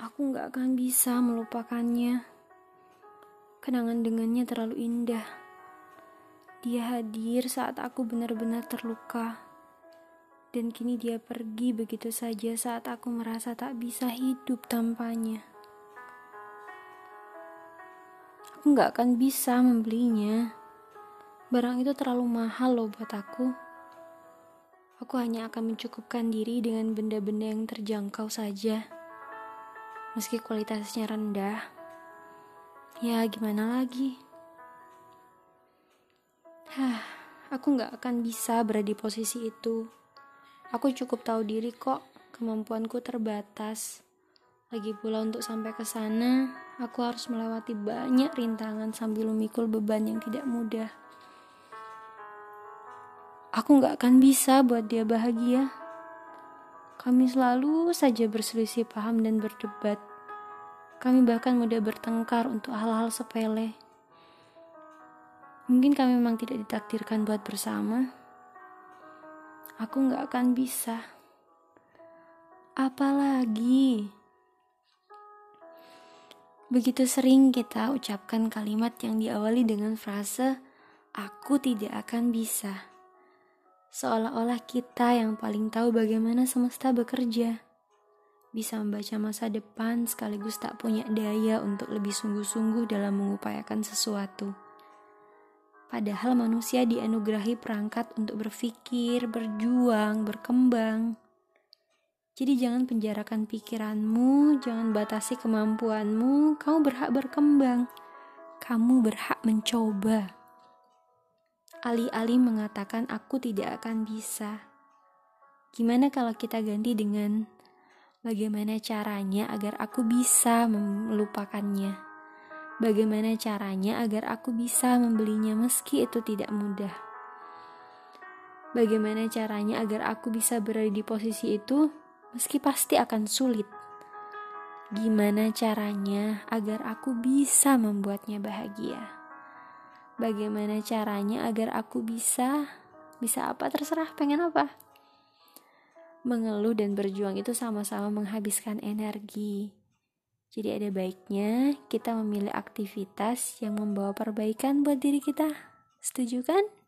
Aku gak akan bisa melupakannya. Kenangan dengannya terlalu indah. Dia hadir saat aku benar-benar terluka. Dan kini dia pergi begitu saja saat aku merasa tak bisa hidup tanpanya. Aku gak akan bisa membelinya. Barang itu terlalu mahal loh buat aku. Aku hanya akan mencukupkan diri dengan benda-benda yang terjangkau saja. Meski kualitasnya rendah, ya gimana lagi? Hah, aku gak akan bisa berada di posisi itu. Aku cukup tahu diri kok, kemampuanku terbatas. Lagi pula untuk sampai ke sana, aku harus melewati banyak rintangan sambil memikul beban yang tidak mudah. Aku gak akan bisa buat dia bahagia. Kami selalu saja berselisih paham dan berdebat. Kami bahkan mudah bertengkar untuk hal-hal sepele. Mungkin kami memang tidak ditakdirkan buat bersama. Aku gak akan bisa. Apalagi begitu sering kita ucapkan kalimat yang diawali dengan frase "aku tidak akan bisa" seolah-olah kita yang paling tahu bagaimana semesta bekerja. Bisa membaca masa depan sekaligus tak punya daya untuk lebih sungguh-sungguh dalam mengupayakan sesuatu. Padahal manusia dianugerahi perangkat untuk berpikir, berjuang, berkembang. Jadi jangan penjarakan pikiranmu, jangan batasi kemampuanmu, kamu berhak berkembang. Kamu berhak mencoba. Alih-alih mengatakan aku tidak akan bisa. Gimana kalau kita ganti dengan bagaimana caranya agar aku bisa melupakannya? Bagaimana caranya agar aku bisa membelinya meski itu tidak mudah? Bagaimana caranya agar aku bisa berada di posisi itu meski pasti akan sulit? Gimana caranya agar aku bisa membuatnya bahagia? Bagaimana caranya agar aku bisa bisa apa terserah pengen apa? Mengeluh dan berjuang itu sama-sama menghabiskan energi. Jadi ada baiknya kita memilih aktivitas yang membawa perbaikan buat diri kita. Setuju kan?